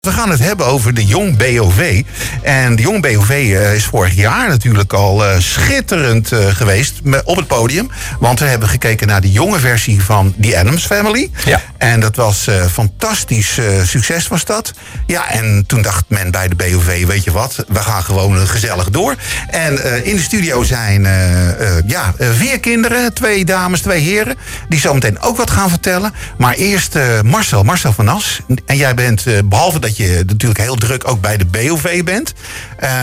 We gaan het hebben over de Jong BOV. En de Jong BOV uh, is vorig jaar natuurlijk al uh, schitterend uh, geweest op het podium. Want we hebben gekeken naar de jonge versie van The Adams Family. Ja. En dat was fantastisch succes was dat. Ja, en toen dacht men bij de BOV, weet je wat, we gaan gewoon gezellig door. En in de studio zijn ja, vier kinderen, twee dames, twee heren. Die zometeen ook wat gaan vertellen. Maar eerst Marcel, Marcel van As. En jij bent, behalve dat dat je natuurlijk heel druk ook bij de BOV bent.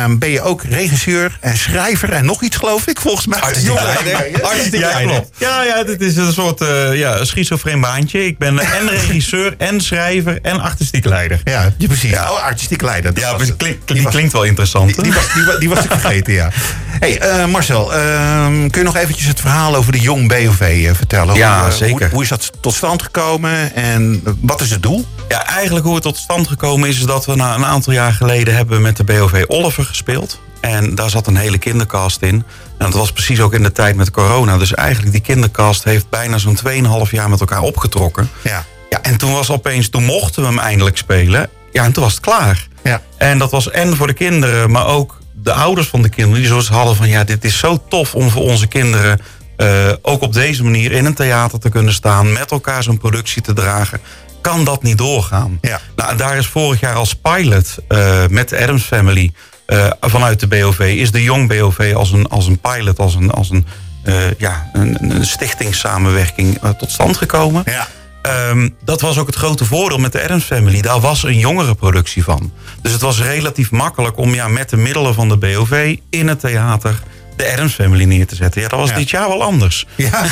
Um, ben je ook regisseur en schrijver en nog iets, geloof ik, volgens mij. Artistiek leider. Artistiek ja, klopt. Ja, ja, dit is een soort uh, ja, schizofreen baantje. Ik ben en regisseur en schrijver en artistiek leider. Ja, precies. Ja. Oh, artistiek leider. ja, klink, klink, die, klinkt wel interessant. Die, die, was, die, die was ik vergeten, ja. hey, uh, Marcel, uh, kun je nog eventjes het verhaal over de Jong BOV uh, vertellen? Ja, hoe, zeker. Hoe, hoe, is dat tot stand gekomen en wat is het doel? Ja, eigenlijk hoe het tot stand gekomen is... is dat we na een aantal jaar geleden hebben met de BOV Oliver gespeeld. En daar zat een hele kindercast in. En dat was precies ook in de tijd met corona. Dus eigenlijk die kindercast heeft bijna zo'n 2,5 jaar met elkaar opgetrokken. Ja. ja. En toen was opeens, toen mochten we hem eindelijk spelen. Ja, en toen was het klaar. Ja. En dat was en voor de kinderen, maar ook de ouders van de kinderen... die zoals hadden van, ja, dit is zo tof om voor onze kinderen... Uh, ook op deze manier in een theater te kunnen staan... met elkaar zo'n productie te dragen kan dat niet doorgaan? Ja. Nou, daar is vorig jaar als pilot uh, met de Adams Family uh, vanuit de BOV... is de Jong BOV als een, als een pilot, als een, als een, uh, ja, een, een stichtingssamenwerking tot stand gekomen. Ja. Um, dat was ook het grote voordeel met de Adams Family. Daar was een jongere productie van. Dus het was relatief makkelijk om ja, met de middelen van de BOV in het theater de Adams Family neer te zetten. Ja, dat was Ja. dit jaar wel anders. Ja.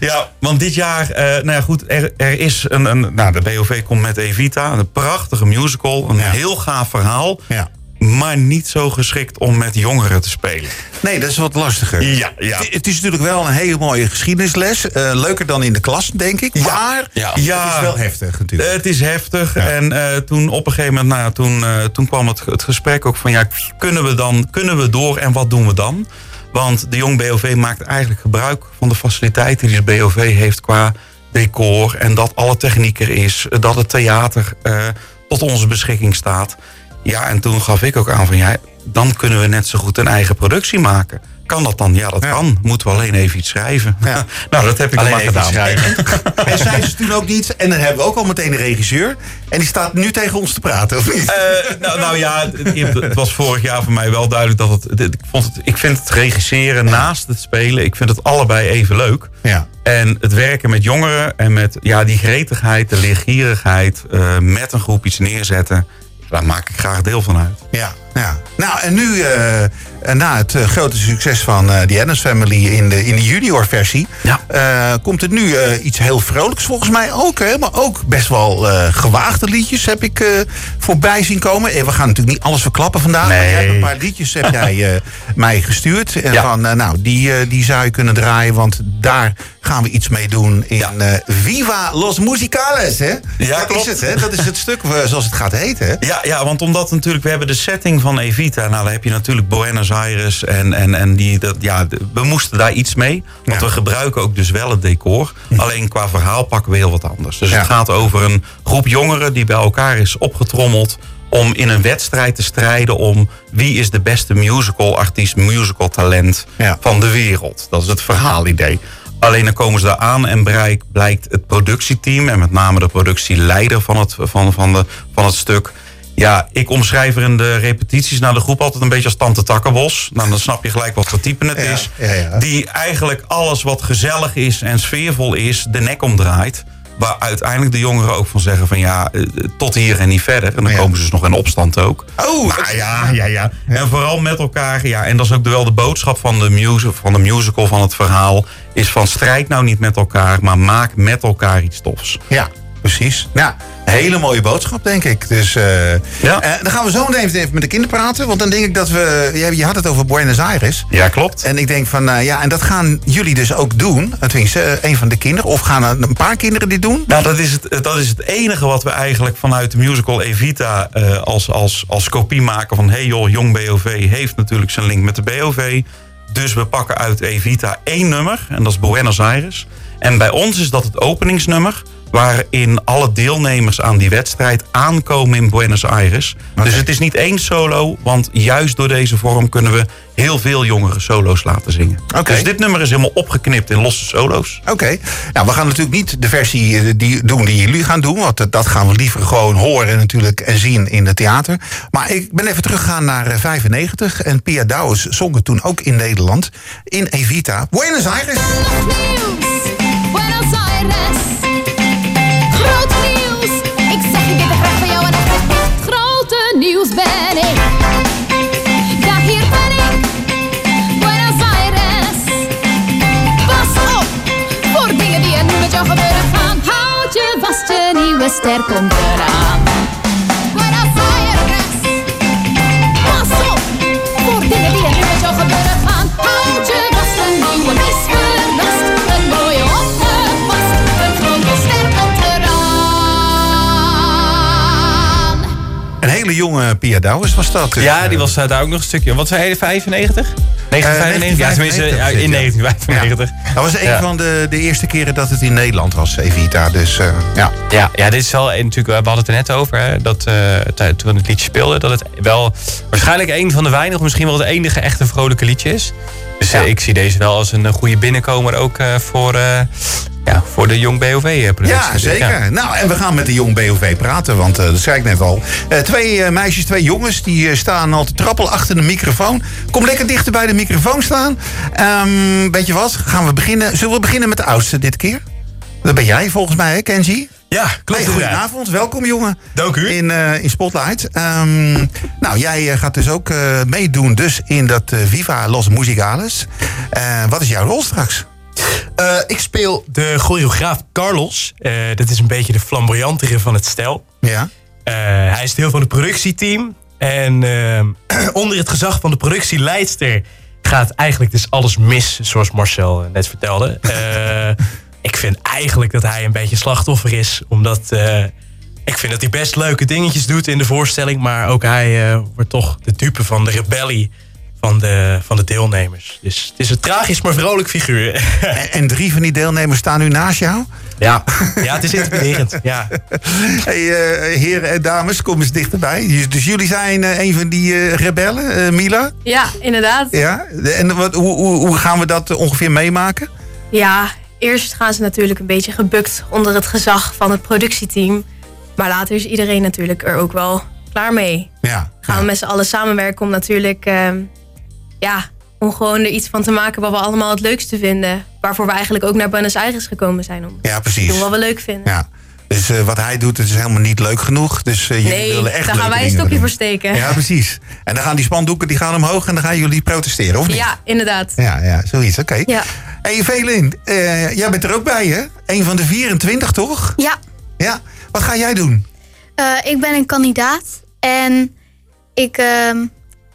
Ja, want dit jaar, eh, nou ja goed, er, er is een, een, nou de BOV komt met Evita, een prachtige musical, een Ja. heel gaaf verhaal, ja. Maar niet zo geschikt om met jongeren te spelen. Nee, dat is wat lastiger. Ja, ja. Het, het is natuurlijk wel een hele mooie geschiedenisles. Eh, leuker dan in de klas, denk ik. Maar ja. het Ja. is wel heftig natuurlijk. Het is heftig. Ja. En eh, toen op een gegeven moment, nou, ja, toen, eh, toen kwam het, het gesprek ook van ja, kunnen we dan, kunnen we door en wat doen we dan? Want de Jong BOV maakt eigenlijk gebruik van de faciliteiten die de BOV heeft qua decor en dat alle techniek er is, dat het theater tot onze beschikking staat. Ja, en toen gaf ik ook aan van ja, dan kunnen we net zo goed een eigen productie maken. Kan dat dan? Ja, dat Ja. kan. Moeten we alleen even iets schrijven. Ja. nou, dat heb ik Alleen dan maar even gedaan. schrijven. en zijn ze toen ook niet... En dan hebben we ook al meteen een regisseur. En die staat nu tegen ons te praten, of niet? Eh, nou, nou ja, het, het was vorig jaar voor mij wel duidelijk dat het. Ik, vond het, ik vind het regisseren naast het spelen, ik vind het allebei even leuk. ja. En het werken met jongeren en met ja, die gretigheid, de leergierigheid, eh, met een groep iets neerzetten, daar maak ik graag deel van uit. Ja, ja. Nou, en nu, eh, na het eh, grote succes van eh The Addams Family in de, in de junior versie... Ja. komt er nu iets heel vrolijks volgens mij ook. Hè? Maar ook best wel gewaagde liedjes heb ik voorbij zien komen. En we gaan natuurlijk niet alles verklappen vandaag. Maar jij hebt een paar liedjes heb jij mij gestuurd. En Ja. van, nou, die, die zou je kunnen draaien. Want daar gaan we iets mee doen in Ja. Viva Los Musicales. Hè? Ja, dat klopt. is het, hè? Dat is het stuk zoals het gaat heten. Hè? Ja, ja, want omdat natuurlijk, we hebben de setting van Evita. Nou, dan heb je natuurlijk Buenos Aires en, en, en die, dat, ja, we moesten daar iets mee. Want Ja. we gebruiken ook dus wel het decor. Alleen qua verhaal pakken we heel wat anders. Dus Ja. het gaat over een groep jongeren die bij elkaar is opgetrommeld om in een wedstrijd te strijden om wie is de beste musical artiest, musical talent Ja. van de wereld. Dat is het verhaalidee. Alleen dan komen ze daar aan en bereik- blijkt het productieteam... en met name de productieleider van het, van, van de, van het stuk... Ja, ik omschrijf er in de repetities naar de groep altijd een beetje als Tante Takkenbos. Nou, dan snap je gelijk wat voor type het Ja, is. ja, ja. Die eigenlijk alles wat gezellig is en sfeervol is, de nek omdraait. Waar uiteindelijk de jongeren ook van zeggen van ja, eh, tot hier en niet verder. En dan komen ze dus nog in opstand ook. Oh, ja, ja, ja. En vooral met elkaar. Ja, en dat is ook wel de boodschap van de, music, van de musical, van het verhaal. Is van strijd nou niet met elkaar, maar maak met elkaar iets tofs. Ja, precies. Ja, hele mooie boodschap, denk ik. Dus eh, Ja. eh, dan gaan we zo meteen even met de kinderen praten. Want dan denk ik dat we... Je, je had het over Buenos Aires. Ja, klopt. En ik denk van, eh, ja, en dat gaan jullie dus ook doen. Tenminste, een van de kinderen. Of gaan een paar kinderen dit doen? Nou, dat is, het, dat is het enige wat we eigenlijk vanuit de musical Evita als, als, als kopie maken van... hey joh, Jong BOV heeft natuurlijk zijn link met de BOV. Dus we pakken uit Evita één nummer en dat is Buenos Aires. En bij ons is dat het openingsnummer. Waarin alle deelnemers aan die wedstrijd aankomen in Buenos Aires. Dus het is niet één solo, want juist door deze vorm kunnen we heel veel jongere solo's laten zingen. Dus dit nummer is helemaal opgeknipt in losse solo's. Oké. Nou, we gaan natuurlijk niet de versie eh, die doen die jullie gaan doen. Want dat- dat gaan we liever gewoon horen natuurlijk en zien in het theater. Maar ik ben even teruggegaan naar eh, 95. En Pia Douwes zong het toen ook in Nederland. In Evita. Buenos Aires. Buenos Aires. Groot nieuws. Ik zeg je dit graag van jou en het grote nieuws ben ik. Ja, hier ben ik. Buenos Aires. Pas op voor dingen die er nu met jou gebeuren gaan. Houd je vast, je nieuwe ster komt eraan. Buenos Aires. Pas op voor dingen die er nu met jou gebeuren gaan. Houd je vast, een nieuwe is hele jonge Pia Douwes was dat. Dus, Ja, die eh, was eh, daar ook nog een stukje. Wat zei je, 95? 1995? ja, tenminste in 1995. Ja. Dat was een van de, de eerste keren dat het in Nederland was, Evita. Dus eh, ja. Ja, ja, dit is wel en natuurlijk, we hadden het er net over, hè, dat toen het liedje speelden, dat het wel waarschijnlijk een van de weinige, misschien wel het enige echte vrolijke liedje is. Dus Ja. ik zie deze wel als een goede binnenkomer ook voor, ja, voor de Jong BOV-productie. Ja, zeker. Nou, en we gaan met de jong BOV praten, want eh, dat zei ik net al. Eh, twee eh, meisjes, twee jongens, die eh, staan al te trappelen achter de microfoon. Kom lekker dichter bij de microfoon staan. Ehm, weet je wat, gaan we beginnen. Zullen we beginnen met de oudste dit keer? Dat ben jij volgens mij, hè, Kenji? Ja, klopt. Hey, goedenavond, welkom jongen. Dank u. In, eh, in Spotlight. Ehm, nou, jij eh, gaat dus ook eh, meedoen dus in dat eh, Viva Los Musicales. Eh, wat is jouw rol straks? Eh, ik speel de choreograaf Carlos. Eh, dat is een beetje de flamboyantere van het stel. Ja. Eh, hij is deel van het productieteam. En onder het gezag van de productieleidster gaat eigenlijk dus alles mis, zoals Marcel net vertelde. Ik vind eigenlijk dat hij een beetje slachtoffer is, omdat ik vind dat hij best leuke dingetjes doet in de voorstelling, maar ook hij wordt toch de dupe van de rebellie van de, van de deelnemers. Dus het is een tragisch maar vrolijk figuur. En, en drie van die deelnemers staan nu naast jou. ja. ja, het is intimiderend. Ja. Hey, eh, heren en dames, kom eens dichterbij. Dus- Dus jullie zijn eh, een van die eh, rebellen, eh, Mila? Ja, inderdaad. Ja. En wat, hoe, hoe, hoe gaan we dat ongeveer meemaken? Ja, eerst gaan ze natuurlijk een beetje gebukt onder het gezag van het productieteam. Maar later is iedereen natuurlijk er ook wel klaar mee. Ja. Gaan ja. we met z'n allen samenwerken om natuurlijk, ehm, ja, om gewoon er iets van te maken wat we allemaal het leukste vinden. Waarvoor we eigenlijk ook naar Buenos Aires gekomen zijn om Ja, te precies. doen wat we leuk vinden. Ja. Dus eh, wat hij doet, het is helemaal niet leuk genoeg. Dus eh, jullie nee, willen echt daar gaan leuke wij een stokje doen. voor steken. Ja, precies. En dan gaan die spandoeken die gaan omhoog en dan gaan jullie protesteren, of niet? Ja, inderdaad. Ja, ja zoiets, oké. Ja. Hey, Velin, eh, jij bent er ook bij, hè? Een van de 24, toch? Ja, Ja. Wat ga jij doen? eh, ik ben een kandidaat en ik ehm,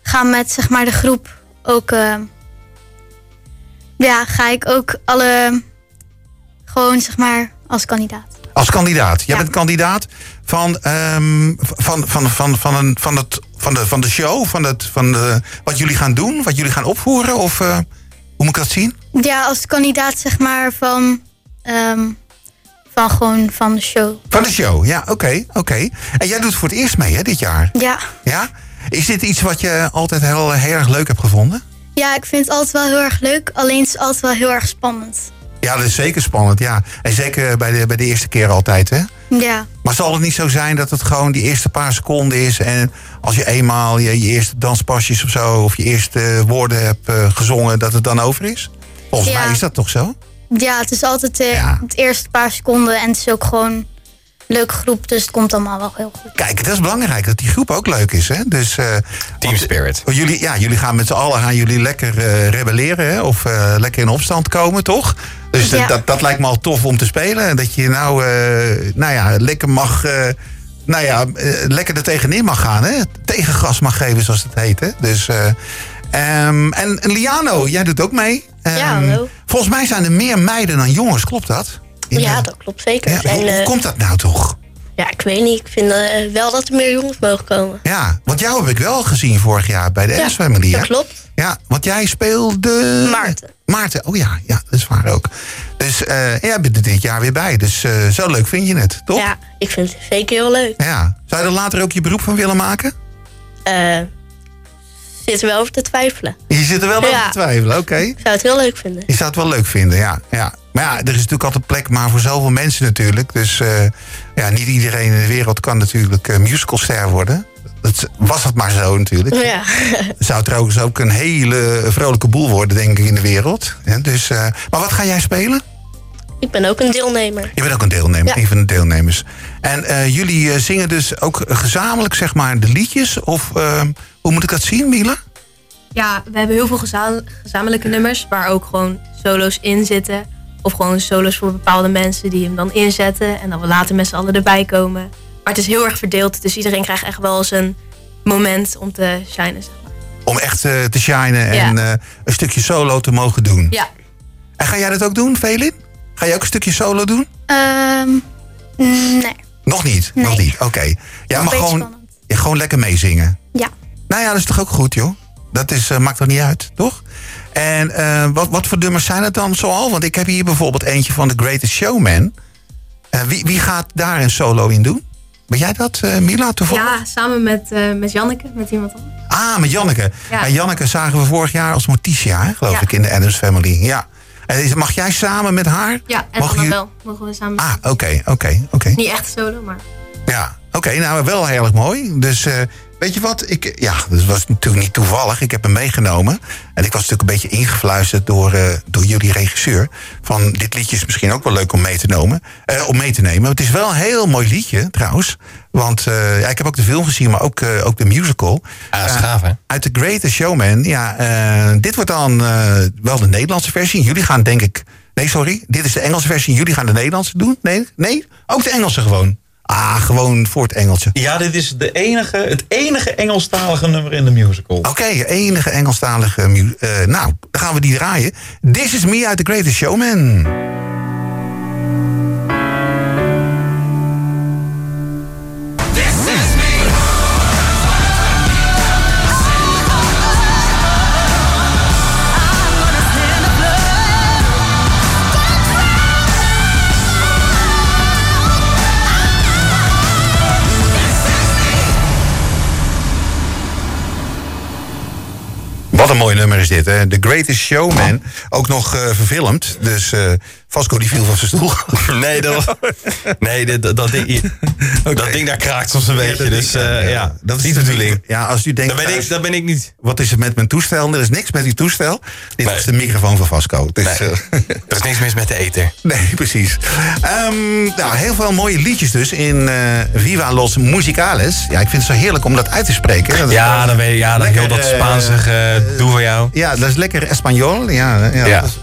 ga met zeg maar de groep ook, ehm, ja, ga ik ook alle, gewoon zeg maar als kandidaat. Als kandidaat. Jij Ja. bent kandidaat van, ehm, van, van, van, van, een, van, het, van, de, van de show, van, het, van de, wat jullie gaan doen, wat jullie gaan opvoeren? Of eh, hoe moet ik dat zien? Ja, als kandidaat zeg maar van, ehm, van gewoon van de show. Van de show, ja, oké, oké. En jij doet voor het eerst mee, hè, dit jaar? Ja. Ja? Is dit iets wat je altijd heel, heel erg leuk hebt gevonden? ja, ik vind het altijd wel heel erg leuk, alleen het is altijd wel heel erg spannend. Ja, dat is zeker spannend, ja. En zeker bij de, bij de eerste keer altijd, hè? Ja, Maar zal het niet zo zijn dat het gewoon die eerste paar seconden is... en als je eenmaal je, je eerste danspasjes of zo... of je eerste woorden hebt eh, gezongen, dat het dan over is? Volgens Ja. mij is dat toch zo? ja het is altijd eh, Ja. het eerste paar seconden en het is ook gewoon leuke groep, dus het komt allemaal wel heel goed. Kijk, dat is belangrijk, dat die groep ook leuk is, hè? Dus, eh, Team spirit. want Jullie, ja, jullie gaan met z'n allen gaan jullie lekker eh, rebelleren, hè? Of eh, lekker in opstand komen, toch? Dus Ja. dat, dat lijkt me al tof om te spelen. En dat je nou, eh, nou ja, lekker mag... eh, nou ja, lekker er tegenin mag gaan, hè? Tegengas mag geven, zoals het heet, hè? Dus... eh, ehm, en, Liano, jij doet ook mee. Ehm, Ja, hallo. Volgens mij zijn er meer meiden dan jongens, klopt dat? Ja, dat klopt zeker. Ja, En, hoe, hoe eh, komt dat nou toch? ja, ik weet niet. Ik vind eh, wel dat er meer jongens mogen komen. Ja, want jou heb ik wel gezien vorig jaar bij de Ja, S-Family. dat klopt. Ja, want jij speelde... Maarten. Maarten, oh ja, ja, dat is waar ook. Dus eh jij bent er dit jaar weer bij. Dus zo leuk vind je het, toch? Ja, ik vind het zeker heel leuk. Ja. Zou je er later ook je beroep van willen maken? Eh zit er wel over te twijfelen. Je zit er wel over Ja. te twijfelen, oké. Ik zou het heel leuk vinden. Je zou het wel leuk vinden, ja. ja. Maar ja, er is natuurlijk altijd plek maar voor zoveel mensen natuurlijk. Dus eh, ja, niet iedereen in de wereld kan natuurlijk eh, musicalster worden. Dat was het maar zo natuurlijk. Ja. Het zou trouwens ook een hele vrolijke boel worden, denk ik, in de wereld. Ja, dus, eh, maar wat ga jij spelen? Ik ben ook een deelnemer. Je bent ook een deelnemer, Ja. een van de deelnemers. En eh, jullie zingen dus ook gezamenlijk, zeg maar, de liedjes? Of hoe moet ik dat zien, Mila? Ja, we hebben heel veel geza- gezamenlijke nummers waar ook gewoon solo's in zitten. Of gewoon solo's voor bepaalde mensen die hem dan inzetten. En dan we later met z'n allen erbij komen. Maar het is heel erg verdeeld, dus iedereen krijgt echt wel zijn moment om te shinen. Zeg maar. Om echt eh, te shinen en Ja. eh, een stukje solo te mogen doen. Ja, En ga jij dat ook doen, Velin? Ga je ook een stukje solo doen? Ehm, nee. Nog niet? Nee. Nog niet, oké. Ja, maar gewoon, ja, gewoon lekker meezingen. Ja. Nou ja, dat is toch ook goed, joh? Dat is, eh, maakt toch niet uit, toch? En eh, wat, wat voor nummers zijn het dan zoal? Want ik heb hier bijvoorbeeld eentje van The Greatest Showman. Eh, wie, wie gaat daar een solo in doen? Ben jij dat, eh, Mila, toevallig? ja samen met, met Janneke, met iemand anders. Ah, met Janneke. Ja. En Janneke zagen we vorig jaar als Morticia, hè, geloof Ja. ik, in de Adams Family. Ja. En is- mag jij samen met haar? Ja, en Mogen jullie- Annabel mogen we samen. Ah, oké, oké, oké. Niet echt solo, maar Ja, oké, nou wel heel erg mooi. Dus weet je wat, ik, ja, dat was natuurlijk niet toevallig. Ik heb hem meegenomen. En ik was natuurlijk een beetje ingefluisterd door, eh, door jullie regisseur. Van dit liedje is misschien ook wel leuk om mee te nemen. eh, om mee te nemen. Het is wel een heel mooi liedje trouwens. Want eh, ja, ik heb ook de film gezien, maar ook, ook de musical. Ah, dat is gaaf, hè? Uit The Greatest Showman. Ja, dit wordt dan wel de Nederlandse versie. Jullie gaan denk ik... Nee, sorry. Dit is de Engelse versie. Jullie gaan de Nederlandse doen? Nee? Nee? Ook de Engelse gewoon? Ah, gewoon voor het Engeltje. Ja, dit is de enige, het enige Engelstalige nummer in de musical. Oké, enige Engelstalige... eh, nou, dan gaan we die draaien. This is me uit The Greatest Showman. Mooi nummer is dit, hè? The Greatest Showman. Ook nog eh, verfilmd. Dus eh Vasco die viel van zijn stoel. Nee, dat, nee dat, dat, ding, dat ding daar kraakt soms een beetje. Dus eh, ja, dat is niet de bedoeling. Ja, als u denkt... Dat ben, ik, dat ben ik niet. Wat is er met mijn toestel? Er is niks met uw toestel. Dit Nee. is de microfoon van Vasco. Dus, Nee. eh, Er is niks mis met de eter. Nee, precies. Ehm, nou, heel veel mooie liedjes dus in eh, Viva Los Musicales. Ja, ik vind het zo heerlijk om dat uit te spreken. Dat Ja, dan weet je, ja, dat heel lekker, dat Spaanse uh, doe voor jou. Ja, dat is lekker Espanol. Ja, ja. Ja. dat is- we-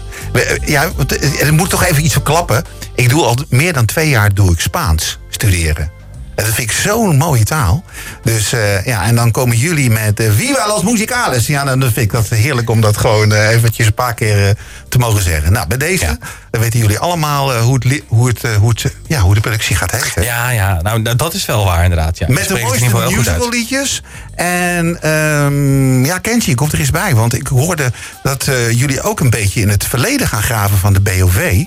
ja, want, eh, er moet toch even iets verklappen. Ik doe al meer dan twee jaar doe ik Spaans studeren. Dat vind ik zo'n mooie taal. Dus eh, ja, en dan komen jullie met eh, Viva los musicales. Ja, dan vind ik dat heerlijk om dat gewoon eh, eventjes een paar keer te mogen zeggen. Nou, bij deze, Ja. dan weten jullie allemaal hoe, het, hoe, het, hoe, het, ja, hoe de productie gaat heten. Ja, ja, nou dat- is wel waar inderdaad. Ja. Met de mooiste uit. musicalliedjes. En ehm, ja, Kenji, komt er eens bij. Want ik hoorde dat jullie ook een beetje in het verleden gaan graven van de BOV.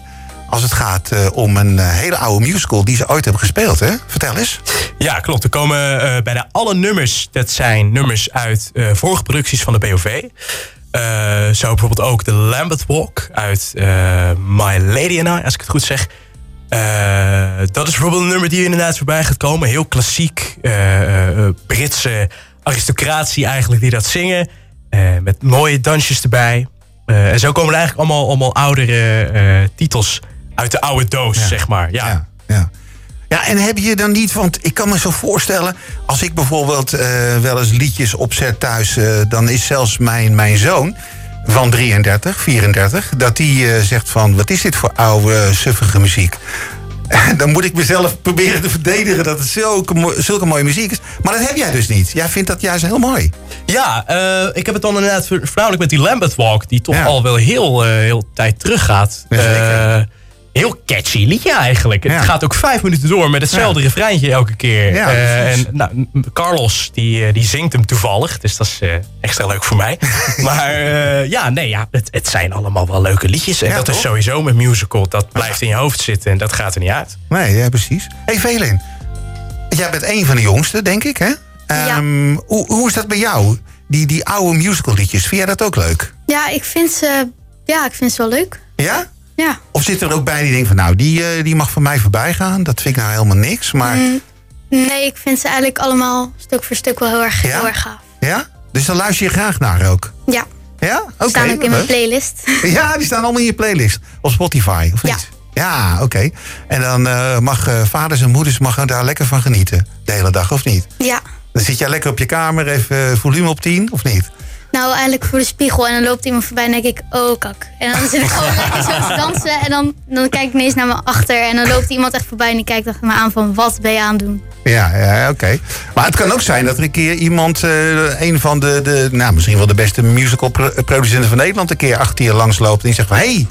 Als het gaat eh, om een eh, hele oude musical die ze ooit hebben gespeeld. Hè? Vertel eens. Ja, klopt. Er komen eh, bijna alle nummers, dat zijn nummers uit vorige producties van de BOV. Zo bijvoorbeeld ook de Lambeth Walk uit My Lady and I, als ik het goed zeg. Dat is bijvoorbeeld een nummer die inderdaad voorbij gaat komen. Heel klassiek, Britse aristocratie eigenlijk die dat zingen. Met mooie dansjes erbij. En zo komen er eigenlijk allemaal, allemaal oudere titels uit de oude doos, zeg maar. Ja. Ja, ja. Ja, en heb je dan niet, want ik kan me zo voorstellen... als ik bijvoorbeeld eh, wel eens liedjes opzet thuis... eh, dan is zelfs mijn, mijn zoon van 33, 34... dat die eh, zegt van, wat is dit voor oude, suffige muziek? Dan moet ik mezelf proberen te verdedigen dat het zulke, zulke mooie muziek is. Maar dat heb jij dus niet. Jij vindt dat juist heel mooi. Ja, ik heb het dan inderdaad voor- voornamelijk met die Lambeth Walk, die toch Ja. al wel heel, heel tijd teruggaat. Ja, heel catchy liedje eigenlijk. Ja. Het gaat ook vijf minuten door met hetzelfde refreintje elke keer. Ja, Eh, precies. en nou, Carlos, die, eh, die zingt hem toevallig. Dus dat is eh, extra leuk voor mij. maar eh, ja, nee, ja, het, het zijn allemaal wel leuke liedjes. En Ja, dat toch? is sowieso met musical. Dat blijft in je hoofd zitten en dat gaat er niet uit. Nee, ja, precies. hey, Velin. Jij bent een van de jongsten, denk ik, hè? Ehm, hoe, hoe is dat bij jou? Die, die oude musical liedjes, vind jij dat ook leuk? Ja, ik vind ze, ja, ik vind ze wel leuk. Ja? Ja. Of zit er ook bij die denkt van, nou, die, eh, die mag van mij voorbij gaan. Dat vind ik nou helemaal niks. Maar Mm, nee, ik vind ze eigenlijk allemaal stuk voor stuk wel heel erg, Ja? heel erg gaaf. ja? Dus dan luister je graag naar ook. Ja, Ja? Oké. staan ook in mijn playlist. Ja, die staan allemaal in je playlist. Op Spotify, of Ja. niet? Ja, oké. En dan eh, mag eh, vaders en moeders mag daar lekker van genieten. De hele dag, of niet? Ja. Dan zit jij lekker op je kamer, even volume op 10, of niet? Nou, eigenlijk voor de spiegel. En dan loopt iemand voorbij en denk ik, oh kak. En dan zit ik gewoon lekker zo te dansen. En dan, dan kijk ik ineens naar me achter. En dan loopt iemand echt voorbij en die kijkt achter me aan van, wat ben je aan het doen? Ja, ja oké. Maar het kan ook zijn dat er een keer iemand, eh, een van de, de, nou misschien wel de beste musical pro- producenten van Nederland, een keer achter je langs loopt en die zegt van, hé, hey,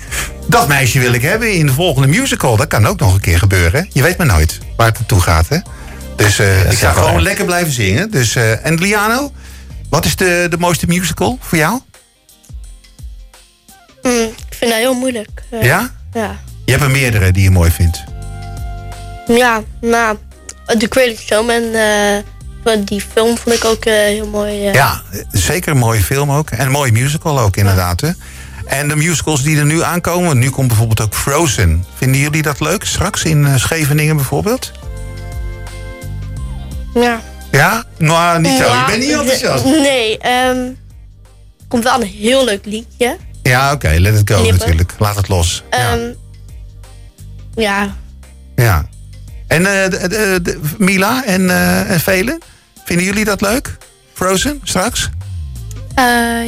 dat meisje wil ik hebben in de volgende musical. Dat kan ook nog een keer gebeuren. Je weet maar nooit waar het naartoe gaat, hè? Dus eh, ik ga gewoon waar. lekker blijven zingen. Dus, eh, en Liano, wat is de, de mooiste musical voor jou? Mm, ik vind dat heel moeilijk. Eh, Ja? Ja. Je hebt er meerdere die je mooi vindt. Ja, nou, The Greatest Showman, van die film vond ik ook eh, heel mooi. Ja, zeker een mooie film ook. En een mooie musical ook, inderdaad. Hè? En de musicals die er nu aankomen, nu komt bijvoorbeeld ook Frozen. Vinden jullie dat leuk? Straks in Scheveningen bijvoorbeeld? ja. Ja? Nou, niet zo. Je Ja, bent niet de- enthousiast. Nee, ehm komt wel een heel leuk liedje. Ja, oké, let it go Knippen. natuurlijk. Laat het los. Ja. Ehm, ja. ja. En eh, de, de- de- Mila en, eh en Velen, vinden jullie dat leuk? Frozen, straks? Eh,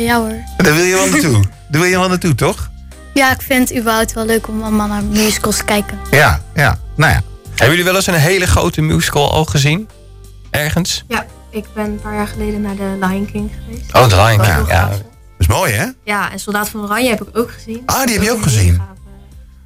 ja hoor. Daar wil je wel naartoe. Daar wil je wel naartoe, toch? Ja, ik vind het überhaupt wel leuk om allemaal naar musicals te kijken. Ja, ja. Nou ja. Hebben jullie wel eens een hele grote musical al gezien? Ergens? Ja, ik ben een paar jaar geleden naar de Lion King geweest. Oh, The Lion King, ja. Dat is mooi, hè? Ja, en Soldaat van Oranje heb ik ook gezien. Ah, die heb je ook gezien.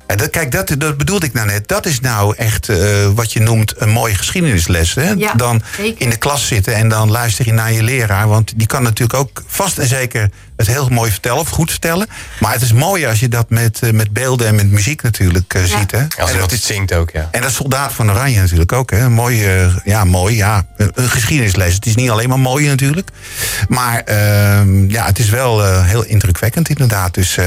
En dat, kijk, dat, dat bedoelde ik nou net. Dat is nou echt eh, wat je noemt een mooie geschiedenisles. Hè? Ja, dan zeker. in de klas zitten en dan luister je naar je leraar. Want die kan natuurlijk ook vast en zeker het heel mooi vertellen of goed vertellen. Maar het is mooi als je dat met, eh, met beelden en met muziek natuurlijk eh, ziet. Hè? Als en, dat het zingt ook, ja. en dat is Soldaat van Oranje natuurlijk ook. Hè? Een mooi, eh, ja, mooi, ja, een, een geschiedenisles. Het is niet alleen maar mooi natuurlijk. Maar ehm, ja, het is wel eh, heel indrukwekkend inderdaad. Dus,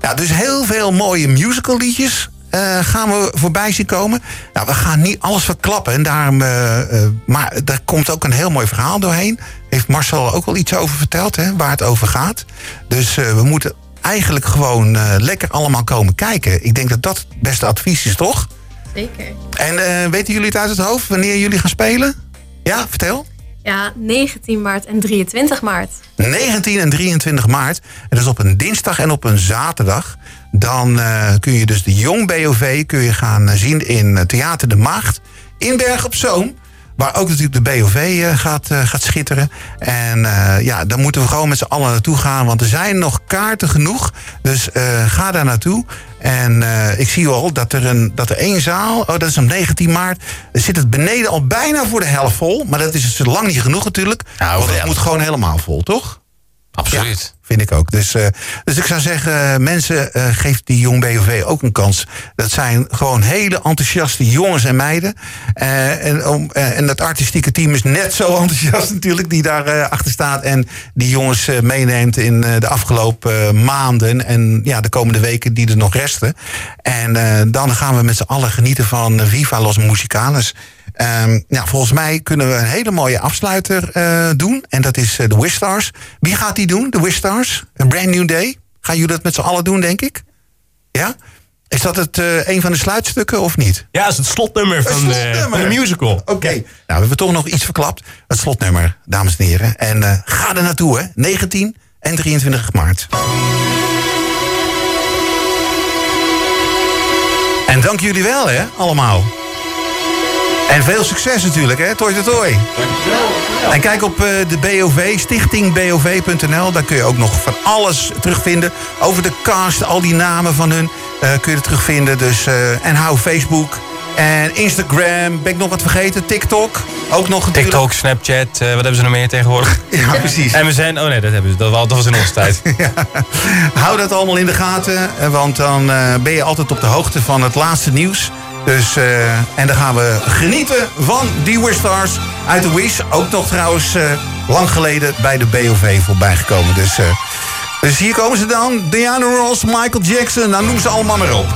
ja, dus heel veel mooie musical liedjes eh, gaan we voorbij zien komen. Nou, we gaan niet alles verklappen. En daarom, eh, eh, maar er komt ook een heel mooi verhaal doorheen. Heeft Marcel ook wel iets over verteld, hè, waar het over gaat. Dus we moeten eigenlijk gewoon lekker allemaal komen kijken. Ik denk dat dat het beste advies is, toch? Zeker. En weten jullie het uit het hoofd wanneer jullie gaan spelen? Ja, vertel. Ja, 19 maart en 23 maart. 19 en 23 maart. En dat is op een dinsdag en op een zaterdag. Dan eh, kun je dus de Jong BOV kun je gaan zien in eh, Theater de Maagd. In Berg op Zoom. Waar ook natuurlijk de BOV eh, gaat, eh, gaat schitteren. En eh, ja, dan moeten we gewoon met z'n allen naartoe gaan. Want er zijn nog kaarten genoeg. Dus ga daar naartoe. En ik zie al dat er, een, dat er één zaal, oh, dat is op 19 maart. Zit het beneden al bijna voor de helft vol. Maar dat is dus lang niet genoeg natuurlijk. Nou, want het moet gewoon helemaal vol, toch? Absoluut. Vind ik ook. Dus, eh, dus ik zou zeggen, eh, mensen, eh geef die Jong BOV ook een kans. Dat zijn gewoon hele enthousiaste jongens en meiden. Eh, en, om, en dat artistieke team is net zo enthousiast natuurlijk, die daar achter staat. En die jongens meeneemt in de afgelopen maanden. En ja, de komende weken die er nog resten. En dan gaan we met z'n allen genieten van Viva Los Musicalis. Ehm, ja, volgens mij kunnen we een hele mooie afsluiter eh, doen. En dat is eh, de Wish Stars. Wie gaat die doen? De Wish Stars? Een brand new day? Gaan jullie dat met z'n allen doen, denk ik? Ja? Is dat het, eh, een van de sluitstukken of niet? Ja, dat is het slotnummer van, de- slotnummer. van de musical. Oké. Nou, we hebben toch nog iets verklapt. Het slotnummer, dames en heren. En ga er naartoe, hè. 19 en 23 maart. En dank jullie wel, hè, allemaal. En veel succes natuurlijk, hè. Toi toi toi. En kijk op eh, de BOV, stichtingbov.nl. Daar kun je ook nog van alles terugvinden. Over de cast, al die namen van hun eh, kun je er terugvinden. Dus, eh, en hou Facebook en Instagram. Ben ik nog wat vergeten? TikTok. Ook nog natuurlijk. TikTok, Snapchat, wat hebben ze nog meer tegenwoordig? Ja, precies. MSN, oh nee, dat, hebben ze, dat, was- dat was in onze tijd. Hou dat allemaal in de gaten, want dan eh, ben je altijd op de hoogte van het laatste nieuws. Dus, eh, en dan gaan we genieten van die Wistars uit de Wish. Ook nog trouwens eh, lang geleden bij de BOV voorbij gekomen. Dus, eh, dus hier komen ze dan. Diana Ross, Michael Jackson, nou noem ze allemaal maar op.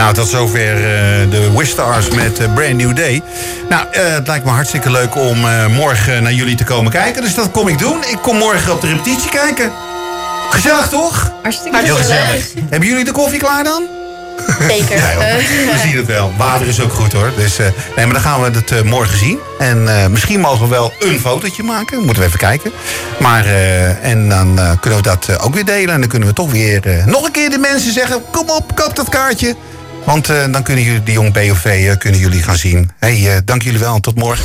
Nou, tot zover eh, de Wistars met eh, Brand New Day. Nou, eh, het lijkt me hartstikke leuk om morgen naar jullie te komen kijken. Dus dat kom ik doen. Ik kom morgen op de repetitie kijken. Gezellig toch? Hartstikke Heel gezellig. Hebben jullie de koffie klaar dan? Zeker. Ja, we zien het wel. Water is ook goed hoor. Dus, nee, maar dan gaan we het morgen zien. En misschien mogen we wel een fotootje maken. Moeten we even kijken. Maar, en dan kunnen we dat ook weer delen. En dan kunnen we toch weer nog een keer de mensen zeggen... kom op, koop dat kaartje. Want eh, dan kunnen jullie, die jong BOV, eh, kunnen jullie gaan zien. hey, eh, dank jullie wel en tot morgen.